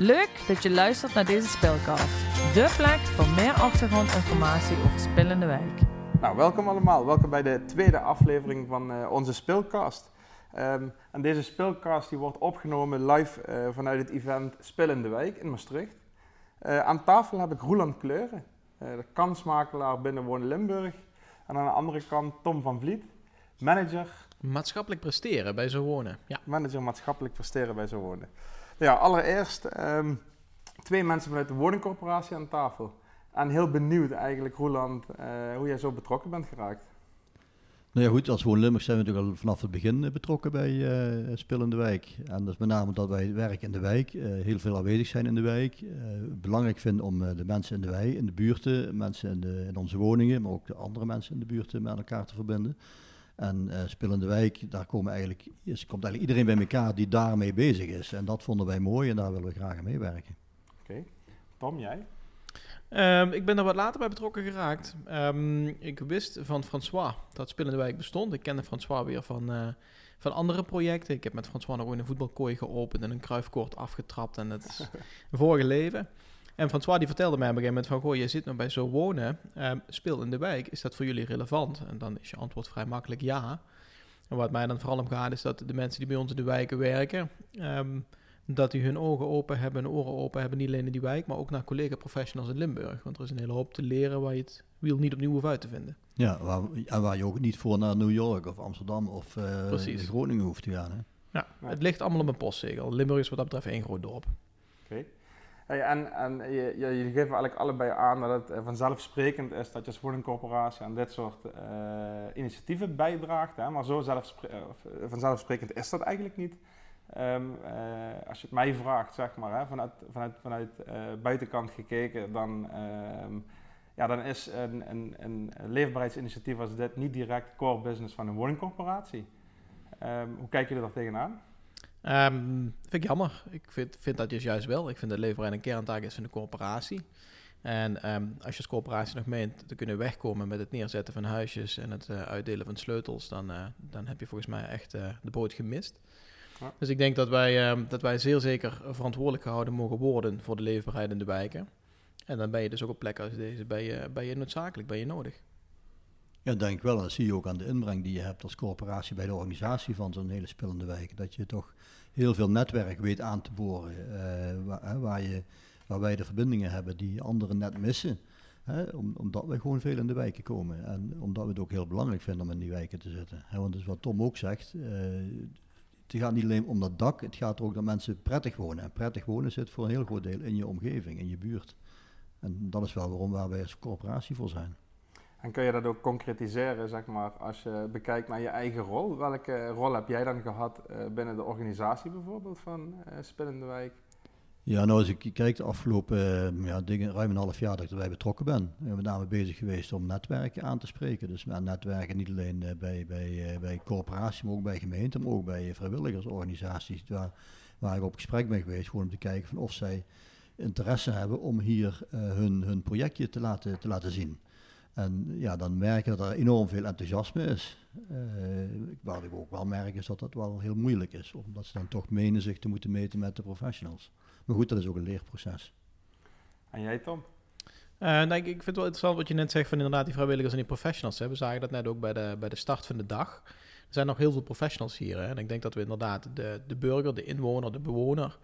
Leuk dat je luistert naar deze spelcast. De plek voor meer achtergrondinformatie over Spillende Wijk. Nou, welkom allemaal. Welkom bij de tweede aflevering van uh, onze speelcast. Um, en deze speelcast die wordt opgenomen live uh, vanuit het event Spillende Wijk in Maastricht. Uh, aan tafel heb ik Roland Kleuren, de kansmakelaar binnen Wonen Limburg. En aan de andere kant Tom van Vliet, manager... Maatschappelijk presteren bij Zo Wonen. Ja. Manager maatschappelijk presteren bij Zo Wonen. Ja, allereerst um, twee mensen vanuit de woningcorporatie aan tafel. En heel benieuwd eigenlijk, Roland, uh, hoe jij zo betrokken bent geraakt. Nou ja, goed, als Woon Limburg zijn we natuurlijk al vanaf het begin eh, betrokken bij uh, Spil in de Wijk. En dat is met name dat wij werken in de wijk, uh, heel veel aanwezig zijn in de wijk. belangrijk vinden om de mensen in de wijk, in de buurten, mensen in, de, in, onze woningen, maar ook de andere mensen in de buurten met elkaar te verbinden. En uh, Spil in de Wijk, daar komen eigenlijk, is, komt eigenlijk iedereen bij elkaar die daarmee bezig is. En dat vonden wij mooi en daar willen we graag aan meewerken. Oké. Okay. Tom, jij? Um, ik ben er wat later bij betrokken geraakt. Um, ik wist van François dat Spil in de Wijk bestond. Ik kende François weer van, uh, van andere projecten. Ik heb met François nog een voetbalkooi geopend en een kruifkoord afgetrapt. En het is een vorige leven. En François die vertelde mij op een gegeven moment van... Goh, je zit nog bij Zo Wonen, um, speel in de wijk. Is dat voor jullie relevant? En dan is je antwoord vrij makkelijk ja. En wat mij dan vooral om gaat is dat de mensen die bij ons in de wijken werken... Um, dat die hun ogen open hebben en oren open hebben, niet alleen in die wijk, maar ook naar collega-professionals in Limburg. Want er is een hele hoop te leren waar je het wiel niet opnieuw hoeft uit te vinden. Ja, waar, en waar je ook niet voor naar New York of Amsterdam of uh, Groningen hoeft te gaan. Hè? Ja, het ligt allemaal op een postzegel. Limburg is wat dat betreft één groot dorp. Hey, en en je, je, geven eigenlijk allebei aan dat het eh, vanzelfsprekend is dat je als woningcorporatie aan dit soort uh, initiatieven bijdraagt. Hè? Maar zo zelfspre vanzelfsprekend is dat eigenlijk niet. Uh, als je het mij vraagt, zeg maar, hè, vanuit, vanuit, vanuit buitenkant gekeken, dan, um, ja, dan is een, een, een leefbaarheidsinitiatief als dit niet direct core business van een woningcorporatie. Um, hoe kijken jullie daar tegenaan? Um, vind ik jammer. Ik vind, vind dat dus juist wel. Ik vind dat leefbaarheid een kerntaak is van de corporatie. En um, als je als corporatie nog meent te kunnen wegkomen met het neerzetten van huisjes en het uh, uitdelen van sleutels, dan, uh, dan heb je volgens mij echt uh, de boot gemist. Ja. Dus ik denk dat wij, uh, dat wij zeer zeker verantwoordelijk gehouden mogen worden voor de leefbaarheid in de wijken. En dan ben je dus ook op plekken als deze ben je, ben je noodzakelijk, ben je nodig. Ja, denk wel. En dat zie je ook aan de inbreng die je hebt als corporatie bij de organisatie van zo'n hele spillende wijk. Dat je toch heel veel netwerk weet aan te boren, uh, waar, waar, je, waar wij de verbindingen hebben die anderen net missen. Hè, om, omdat we gewoon veel in de wijken komen. En omdat we het ook heel belangrijk vinden om in die wijken te zitten. Hè, want is wat Tom ook zegt. Uh, het gaat niet alleen om dat dak, het gaat er ook dat mensen prettig wonen. En prettig wonen zit voor een heel groot deel in je omgeving, in je buurt. En dat is wel waarom waar wij als corporatie voor zijn. En kun je dat ook concretiseren, zeg maar, als je bekijkt naar je eigen rol? Welke rol heb jij dan gehad uh, binnen de organisatie bijvoorbeeld van uh, Spillende Wijk? Ja, nou als ik kijk de afgelopen uh, ja, dingen, ruim een half jaar dat ik erbij betrokken ben, ben we met name bezig geweest om netwerken aan te spreken. Dus netwerken niet alleen bij, bij, bij corporaties, maar ook bij gemeenten, maar ook bij vrijwilligersorganisaties waar, waar ik op gesprek ben geweest, gewoon om te kijken van of zij interesse hebben om hier hun, hun projectje te laten, te laten zien. En ja, dan merk je dat er enorm veel enthousiasme is. wat ik ook wel merk is dat dat wel heel moeilijk is, omdat ze dan toch menen zich te moeten meten met de professionals. Maar goed, dat is ook een leerproces. En jij, Tom? Uh, nee, ik vind het wel interessant wat je net zegt van inderdaad die vrijwilligers en die professionals. Hè. We zagen dat net ook bij de, bij de start van de dag. Er zijn nog heel veel professionals hier. Hè. En ik denk dat we inderdaad de, de burger, de inwoner, de bewoner,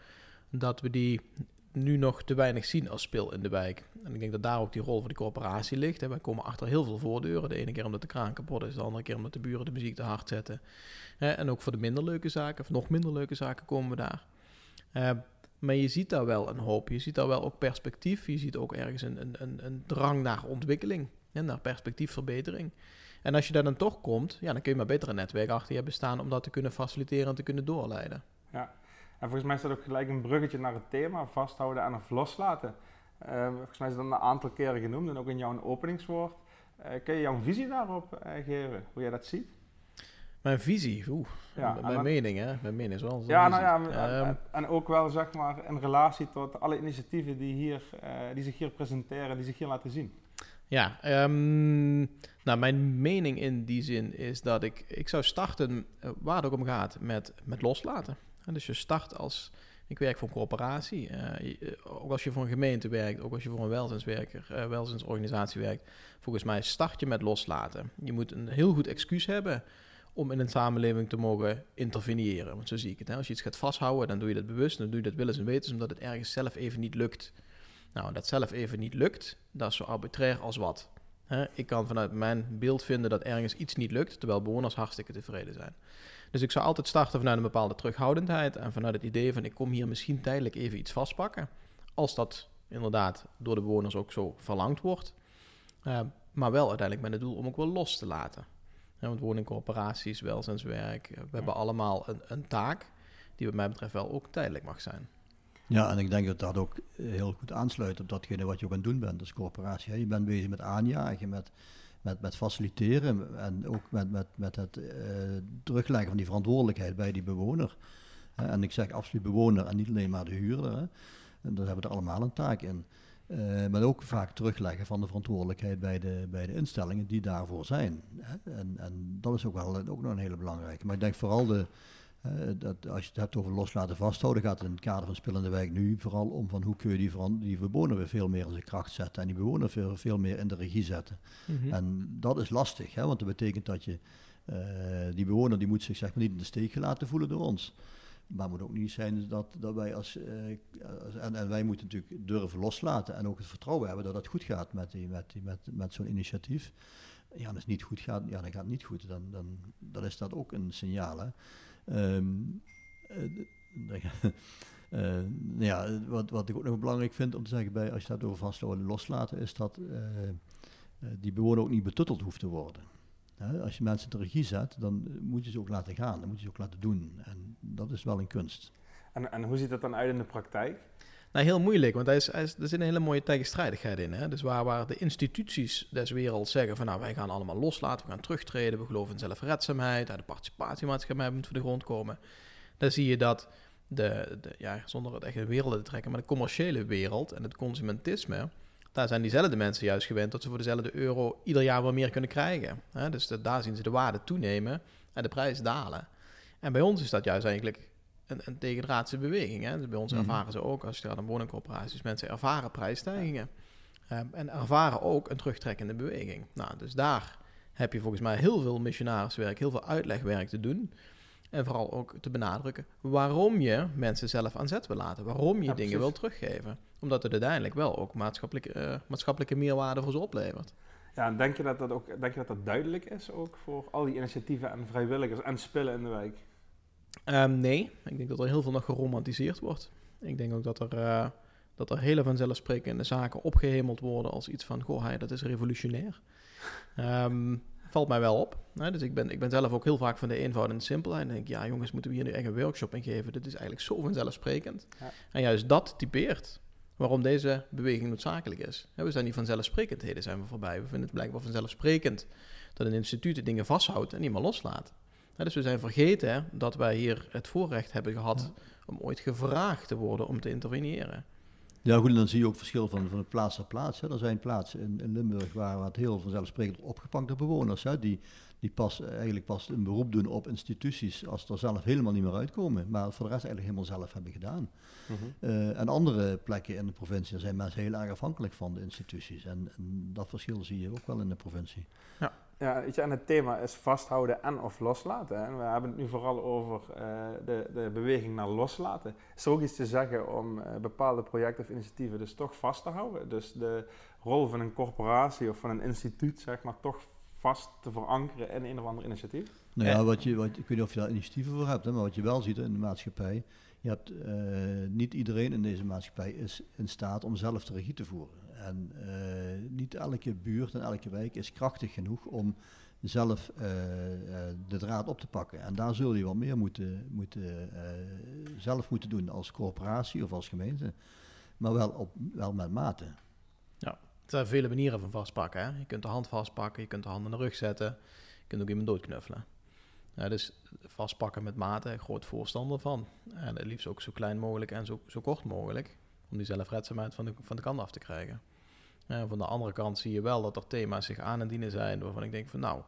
dat we die nu nog te weinig zien als speel in de wijk. En ik denk dat daar ook die rol voor de corporatie ligt. Hè. Wij komen achter heel veel voordeuren. De ene keer omdat de kraan kapot is, de andere keer omdat de buren de muziek te hard zetten. En ook voor de minder leuke zaken, of nog minder leuke zaken, komen we daar. Uh, maar je ziet daar wel een hoop. Je ziet daar wel ook perspectief. Je ziet ook ergens een, een, een, een drang naar ontwikkeling. En naar perspectiefverbetering. En als je daar dan toch komt, ja, dan kun je maar beter een netwerk achter je hebben staan om dat te kunnen faciliteren en te kunnen doorleiden. Ja, en volgens mij is dat ook gelijk een bruggetje naar het thema vasthouden en of loslaten. Uh, volgens mij is dat een aantal keren genoemd en ook in jouw openingswoord. Uh, kun je jouw visie daarop uh, geven, hoe jij dat ziet? Mijn visie, oeh, ja, mijn mening hè, mijn mening is wel Ja, nou ja, um, en ook wel zeg maar in relatie tot alle initiatieven die, hier, uh, die zich hier presenteren, die zich hier laten zien. Ja, um, nou mijn mening in die zin is dat ik, ik zou starten, waar het ook om gaat, met, met loslaten. Dus je start als, ik werk voor een corporatie. Eh, eh, ook als je voor een gemeente werkt, ook als je voor een welzijnswerker, eh welzijnsorganisatie werkt, volgens mij start je met loslaten. Je moet een heel goed excuus hebben om in een samenleving te mogen interveneren. Want zo zie ik het. Hè. Als je iets gaat vasthouden, dan doe je dat bewust. Dan doe je dat willens en wetens, omdat het ergens zelf even niet lukt. Nou, dat zelf even niet lukt, dat is zo arbitrair als wat. Hè, ik kan vanuit mijn beeld vinden dat ergens iets niet lukt, terwijl bewoners hartstikke tevreden zijn. Dus ik zou altijd starten vanuit een bepaalde terughoudendheid en vanuit het idee van ik kom hier misschien tijdelijk even iets vastpakken. Als dat inderdaad door de bewoners ook zo verlangd wordt. Eh, maar wel uiteindelijk met het doel om ook wel los te laten. Want woningcorporaties, welzijnswerk, eh, we hebben allemaal een, een taak die wat mij betreft wel ook tijdelijk mag zijn. Ja, en ik denk dat dat ook heel goed aansluit op datgene wat je ook aan het doen bent als corporatie. hè. Je bent bezig met aanjagen, met, met, met faciliteren en ook met, met, met het eh, terugleggen van die verantwoordelijkheid bij die bewoner. En ik zeg absoluut bewoner en niet alleen maar de huurder. Hè. En daar hebben we er allemaal een taak in. Eh, maar ook vaak terugleggen van de verantwoordelijkheid bij de, bij de instellingen die daarvoor zijn. Hè. En, en dat is ook wel ook nog een hele belangrijke. Maar ik denk vooral de, dat als je het hebt over loslaten vasthouden, gaat het in het kader van Spillende Wijk nu vooral om van hoe kun je die, die bewoner weer veel meer in zijn kracht zetten en die bewoner veel, veel meer in de regie zetten. En dat is lastig, hè, want dat betekent dat je eh, die bewoner die moet zich zeg maar niet in de steek gelaten voelen door ons. Maar het moet ook niet zijn dat, dat wij als, eh, als- en, en wij moeten natuurlijk durven loslaten en ook het vertrouwen hebben dat het goed gaat met, die, met, die, met, met zo'n initiatief. Ja, als het niet goed gaat, ja, dan gaat het niet goed. Dan, dan, dan is dat ook een signaal. Hè. Ehm, eh, eh, nou ja, wat, wat ik ook nog belangrijk vind om te zeggen bij, als je dat over vasthouden en loslaten, is dat eh, eh, die bewoner ook niet betutteld hoeft te worden. Als je mensen in regie zet, dan eh, moet je ze ook laten gaan, dan moet je ze ook laten doen. En dat is wel een kunst. En, en hoe ziet dat dan uit in de praktijk? Nou, heel moeilijk, want hij is, er zit een hele mooie tegenstrijdigheid in. Hè? Dus waar, waar de instituties des werelds zeggen van nou, wij gaan allemaal loslaten, we gaan terugtreden, we geloven in zelfredzaamheid, de participatiemaatschappij moet voor de grond komen. Dan zie je dat, de, de, ja, zonder het de wereld te trekken, maar de commerciële wereld en het consumentisme, daar zijn diezelfde mensen juist gewend dat ze voor dezelfde euro ieder jaar wel meer kunnen krijgen. Hè? Dus daar zien ze de waarde toenemen en de prijs dalen. En bij ons is dat juist eigenlijk een, een tegendraadse beweging. Hè? Dus bij ons Mhm. ervaren ze ook, als je gaat naar woningcorporaties, mensen ervaren prijsstijgingen. Ehm, en ervaren ook een terugtrekkende beweging. Nou, dus daar heb je volgens mij heel veel missionariswerk, heel veel uitlegwerk te doen. En vooral ook te benadrukken waarom je mensen zelf aan zet wil laten. Waarom je Ja, dingen wil teruggeven. Omdat het uiteindelijk wel ook maatschappelijke, eh, maatschappelijke meerwaarde voor ze oplevert. Ja, en denk je dat dat ook denk je dat dat duidelijk is ook voor al die initiatieven en vrijwilligers en spullen in de wijk? Ehm, nee, ik denk dat er heel veel nog geromantiseerd wordt. Ik denk ook dat er, eh, dat er hele vanzelfsprekende zaken opgehemeld worden als iets van, goh, hey, dat is revolutionair. Ehm, valt mij wel op. Hè? Dus ik ben, ik ben zelf ook heel vaak van de eenvoud en de simpelheid. En denk ik, ja jongens, moeten we hier nu echt een workshop in geven? Dit is eigenlijk zo vanzelfsprekend. Ja. En juist dat typeert waarom deze beweging noodzakelijk is. We zijn die vanzelfsprekendheden zijn we voorbij. We vinden het blijkbaar vanzelfsprekend dat een instituut de dingen vasthoudt en niet meer loslaat. Dus we zijn vergeten dat wij hier het voorrecht hebben gehad om ooit gevraagd te worden om te interveneren. Ja, goed, en dan zie je ook verschil van, van plaats naar plaats. Hè. Er zijn plaatsen in, in Limburg waar het heel vanzelfsprekend opgepakt door bewoners. Hè, die die pas, eigenlijk pas een beroep doen op instituties als er zelf helemaal niet meer uitkomen. Maar voor de rest eigenlijk helemaal zelf hebben gedaan. Eh, en andere plekken in de provincie zijn mensen heel erg afhankelijk van de instituties. En, en dat verschil zie je ook wel in de provincie. Ja, weet je, en het thema is vasthouden en of loslaten. hè. En we hebben het nu vooral over eh, de, de beweging naar loslaten. Is er ook iets te zeggen om eh, bepaalde projecten of initiatieven dus toch vast te houden? Dus de rol van een corporatie of van een instituut, zeg maar, toch vast te verankeren in een of ander initiatief? Nou ja, Ja. wat je, wat, ik weet niet of je daar initiatieven voor hebt, hè, maar wat je wel ziet in de maatschappij, je hebt, eh, niet iedereen in deze maatschappij is in staat om zelf de regie te voeren. En eh, niet elke buurt en elke wijk is krachtig genoeg om zelf eh, de draad op te pakken. En daar zul je wat meer moeten, moeten, zelf moeten doen als corporatie of als gemeente, maar wel, op, wel met mate. Er zijn vele manieren van vastpakken. Hè? Je kunt de hand vastpakken, je kunt de hand in de rug zetten, je kunt ook iemand doodknuffelen. Dus vastpakken met mate, groot voorstander van. En het liefst ook zo klein mogelijk en zo, zo kort mogelijk, om die zelfredzaamheid van de, van de kant af te krijgen. Ja, van de andere kant zie je wel dat er thema's zich aan en dienen zijn waarvan ik denk van nou,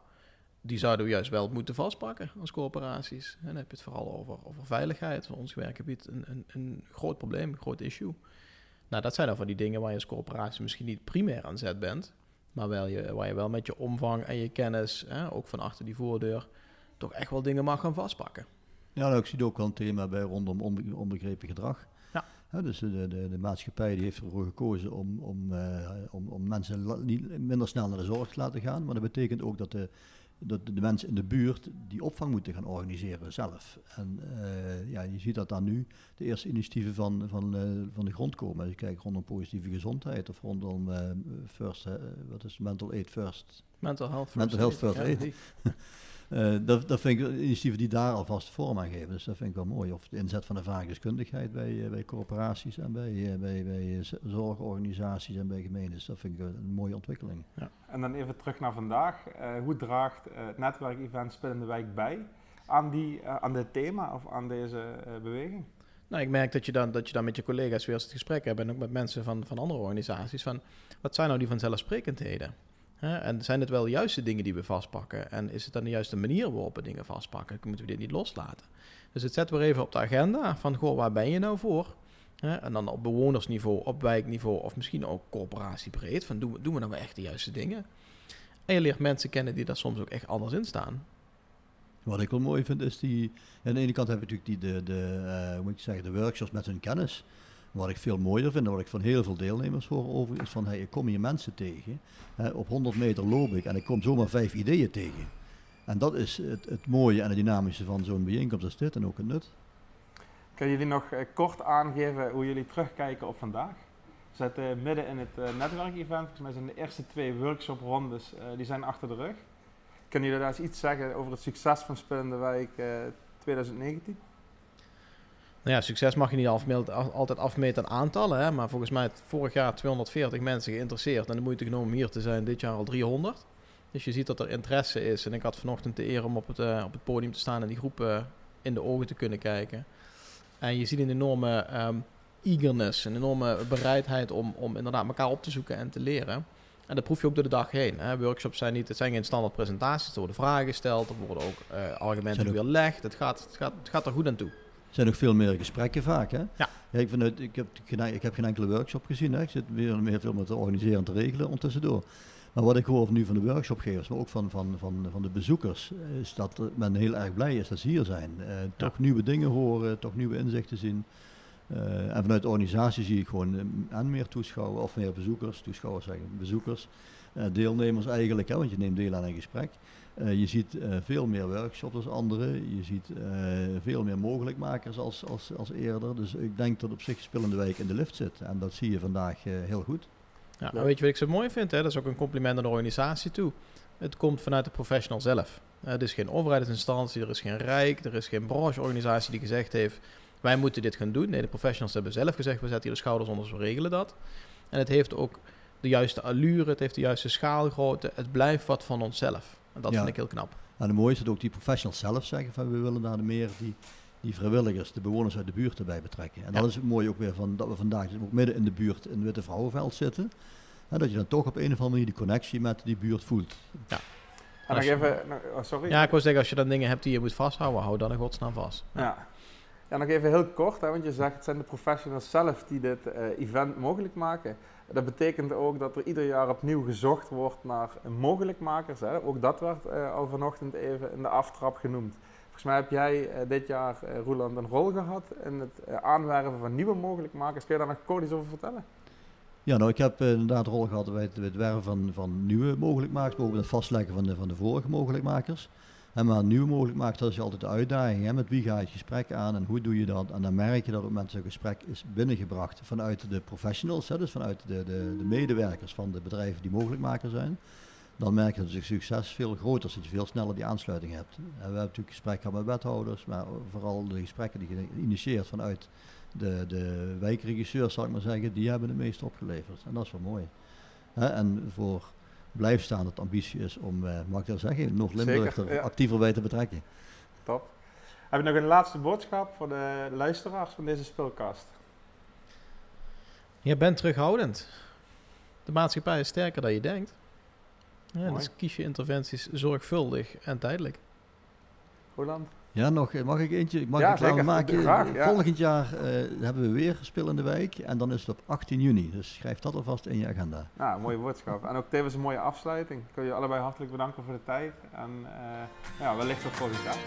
die zouden we juist wel moeten vastpakken als corporaties. En dan heb je het vooral over, over veiligheid. Ons werkgebied een, een, een groot probleem, een groot issue. Nou, dat zijn dan van die dingen waar je als corporatie misschien niet primair aan zet bent, maar wel je, waar je wel met je omvang en je kennis, hè, ook van achter die voordeur, toch echt wel dingen mag gaan vastpakken. Ja, nou, ik zie ook wel een thema bij rondom onbe onbegrepen gedrag. Ja. dus de, de, de, maatschappij die heeft ervoor gekozen om, om, uh, om, om mensen niet, minder snel naar de zorg te laten gaan. Maar dat betekent ook dat de, dat de mensen in de buurt die opvang moeten gaan organiseren zelf. En uh, ja, je ziet dat dan nu de eerste initiatieven van, van, uh, van de grond komen. Als je kijkt rondom positieve gezondheid of rondom first, wat is mental aid first? Mental health first mental health first aid. aid. Uh, dat, dat vind ik initiatieven die daar alvast vorm aan geven. Dus dat vind ik wel mooi. Of de inzet van de vaakdeskundigheid bij, uh, bij corporaties en bij, uh, bij, bij zorgorganisaties en bij gemeentes. Dat vind ik een mooie ontwikkeling. Ja. En dan even terug naar vandaag. hoe draagt het netwerkevent Spillende Wijk bij aan, die, aan dit thema of aan deze beweging? Nou, ik merk dat je, dan, dat je dan met je collega's weer eens het gesprek hebt en ook met mensen van, van andere organisaties. Van, wat zijn nou die vanzelfsprekendheden? En zijn het wel de juiste dingen die we vastpakken? En is het dan de juiste manier waarop we dingen vastpakken? Moeten we dit niet loslaten. Dus het zetten we even op de agenda van, goh, waar ben je nou voor? En dan op bewonersniveau, op wijkniveau of misschien ook corporatiebreed. Van, doen we, doen we nou echt de juiste dingen? En je leert mensen kennen die daar soms ook echt anders in staan. Wat ik wel mooi vind is die... Aan de ene kant hebben we natuurlijk die, de, de, uh, hoe moet ik zeggen, de workshops met hun kennis. Wat ik veel mooier vind, en wat ik van heel veel deelnemers hoor over, is van hey, ik kom hier mensen tegen. Hè, op 100 meter loop ik en ik kom zomaar vijf ideeën tegen. En dat is het, het mooie en het dynamische van zo'n bijeenkomst als dit en ook het nut. Kunnen jullie nog uh, kort aangeven hoe jullie terugkijken op vandaag? We zitten midden in het uh, netwerkevent. Volgens mij zijn de eerste twee workshoprondes uh, die zijn achter de rug. Kunnen jullie daar iets zeggen over het succes van Spillende Wijk 2019? Nou ja, succes mag je niet afmeten, altijd afmeten aan aantallen. Hè? Maar volgens mij vorig jaar 240 mensen geïnteresseerd. En de moeite genomen om hier te zijn, dit jaar al 300. Dus je ziet dat er interesse is. En ik had vanochtend de eer om op het, uh, op het podium te staan en die groep uh, in de ogen te kunnen kijken. En je ziet een enorme um, eagerness, een enorme bereidheid om, om inderdaad elkaar op te zoeken en te leren. En dat proef je ook door de dag heen. Hè. Workshops zijn niet, het zijn geen standaard presentaties, er worden vragen gesteld, er worden ook uh, argumenten weerlegd. Het gaat, het, gaat, het gaat er goed aan toe zijn nog veel meer gesprekken vaak. Hè? Ja. ja ik, vanuit, ik, heb, ik heb geen enkele workshop gezien. Hè? Ik zit weer meer veel met te organiseren en te regelen ondertussendoor. Maar wat ik hoor nu van de workshopgevers, maar ook van, van, van, van de bezoekers, is dat men heel erg blij is dat ze hier zijn. Uh, toch nieuwe dingen horen, toch nieuwe inzichten zien. Uh, en vanuit de organisatie zie ik gewoon uh, en meer toeschouwers, of meer bezoekers, toeschouwers zeggen, bezoekers, deelnemers eigenlijk, hè, want je neemt deel aan een gesprek. Uh, je ziet uh, veel meer workshops als anderen. Je ziet uh, veel meer mogelijkmakers als, als, als eerder. Dus ik denk dat op zich Spillende Wijk in de lift zit. En dat zie je vandaag heel goed. Ja, nou weet je wat ik zo mooi vind? Hè? Dat is ook een compliment naar de organisatie toe. Het komt vanuit de professional zelf. Het is geen overheidsinstantie, er is geen rijk, er is geen brancheorganisatie die gezegd heeft... wij moeten dit gaan doen. Nee, de professionals hebben zelf gezegd, we zetten hier de schouders onder, we regelen dat. En het heeft ook de juiste allure, het heeft de juiste schaalgrootte. Het blijft wat van onszelf. En dat vind ik heel knap. En het mooie is dat ook die professionals zelf zeggen van we willen daar meer die, die vrijwilligers, de bewoners uit de buurt erbij betrekken. En ja. dat is het mooie ook weer van dat we vandaag ook midden in de buurt in Witte Vrouwenveld zitten. En dat je dan toch op een of andere manier die connectie met die buurt voelt. Ja. En nog even, oh, sorry. Ja, ik wil zeggen, als je dan dingen hebt die je moet vasthouden, hou dan in godsnaam vast. Ja. Ja. Nog even heel kort, hè, want je zegt het zijn de professionals zelf die dit uh, event mogelijk maken. Dat betekent ook dat er ieder jaar opnieuw gezocht wordt naar mogelijkmakers. Hè. Ook dat werd uh, al vanochtend even in de aftrap genoemd. Volgens mij heb jij uh, dit jaar, Roeland, een rol gehad in het aanwerven van nieuwe mogelijkmakers. Kun je daar nog kort iets over vertellen? Ja, nou, ik heb inderdaad een rol gehad bij het, werven van, van nieuwe mogelijkmakers, ook het vastleggen van de, van de vorige mogelijkmakers. En maar nieuw mogelijk maakt, dat is altijd de uitdaging. Hè? Met wie ga je het gesprek aan en hoe doe je dat? En dan merk je dat op dat een gesprek is binnengebracht vanuit de professionals, hè? dus vanuit de, de, de medewerkers van de bedrijven die mogelijkmaker zijn. Dan merk je dat het succes veel groter is, dat je veel sneller die aansluiting hebt. En we hebben natuurlijk gesprekken gehad met wethouders, maar vooral de gesprekken die geïnitieerd vanuit de, de wijkregisseurs, zal ik maar zeggen, die hebben het meest opgeleverd. En dat is wel mooi. Hè? En voor blijft staan dat ambitie is om, uh, mag ik dat zeggen, nog Limburg er ja. actiever bij te betrekken. Top. Heb je nog een laatste boodschap voor de luisteraars van deze speelkast? Je bent terughoudend. De maatschappij is sterker dan je denkt. Ja, dus kies je interventies zorgvuldig en tijdelijk. Roland? Ja, nog, eh, mag ik eentje mag Ja, ik zeker. maken? Graag, ja. Volgend jaar eh, hebben we weer Spil in de Wijk en dan is het op 18 juni. Dus schrijf dat alvast in je agenda. Nou, mooie woordschap. En ook tevens een mooie afsluiting. Ik wil je allebei hartelijk bedanken voor de tijd. En eh, ja, wellicht tot volgend jaar.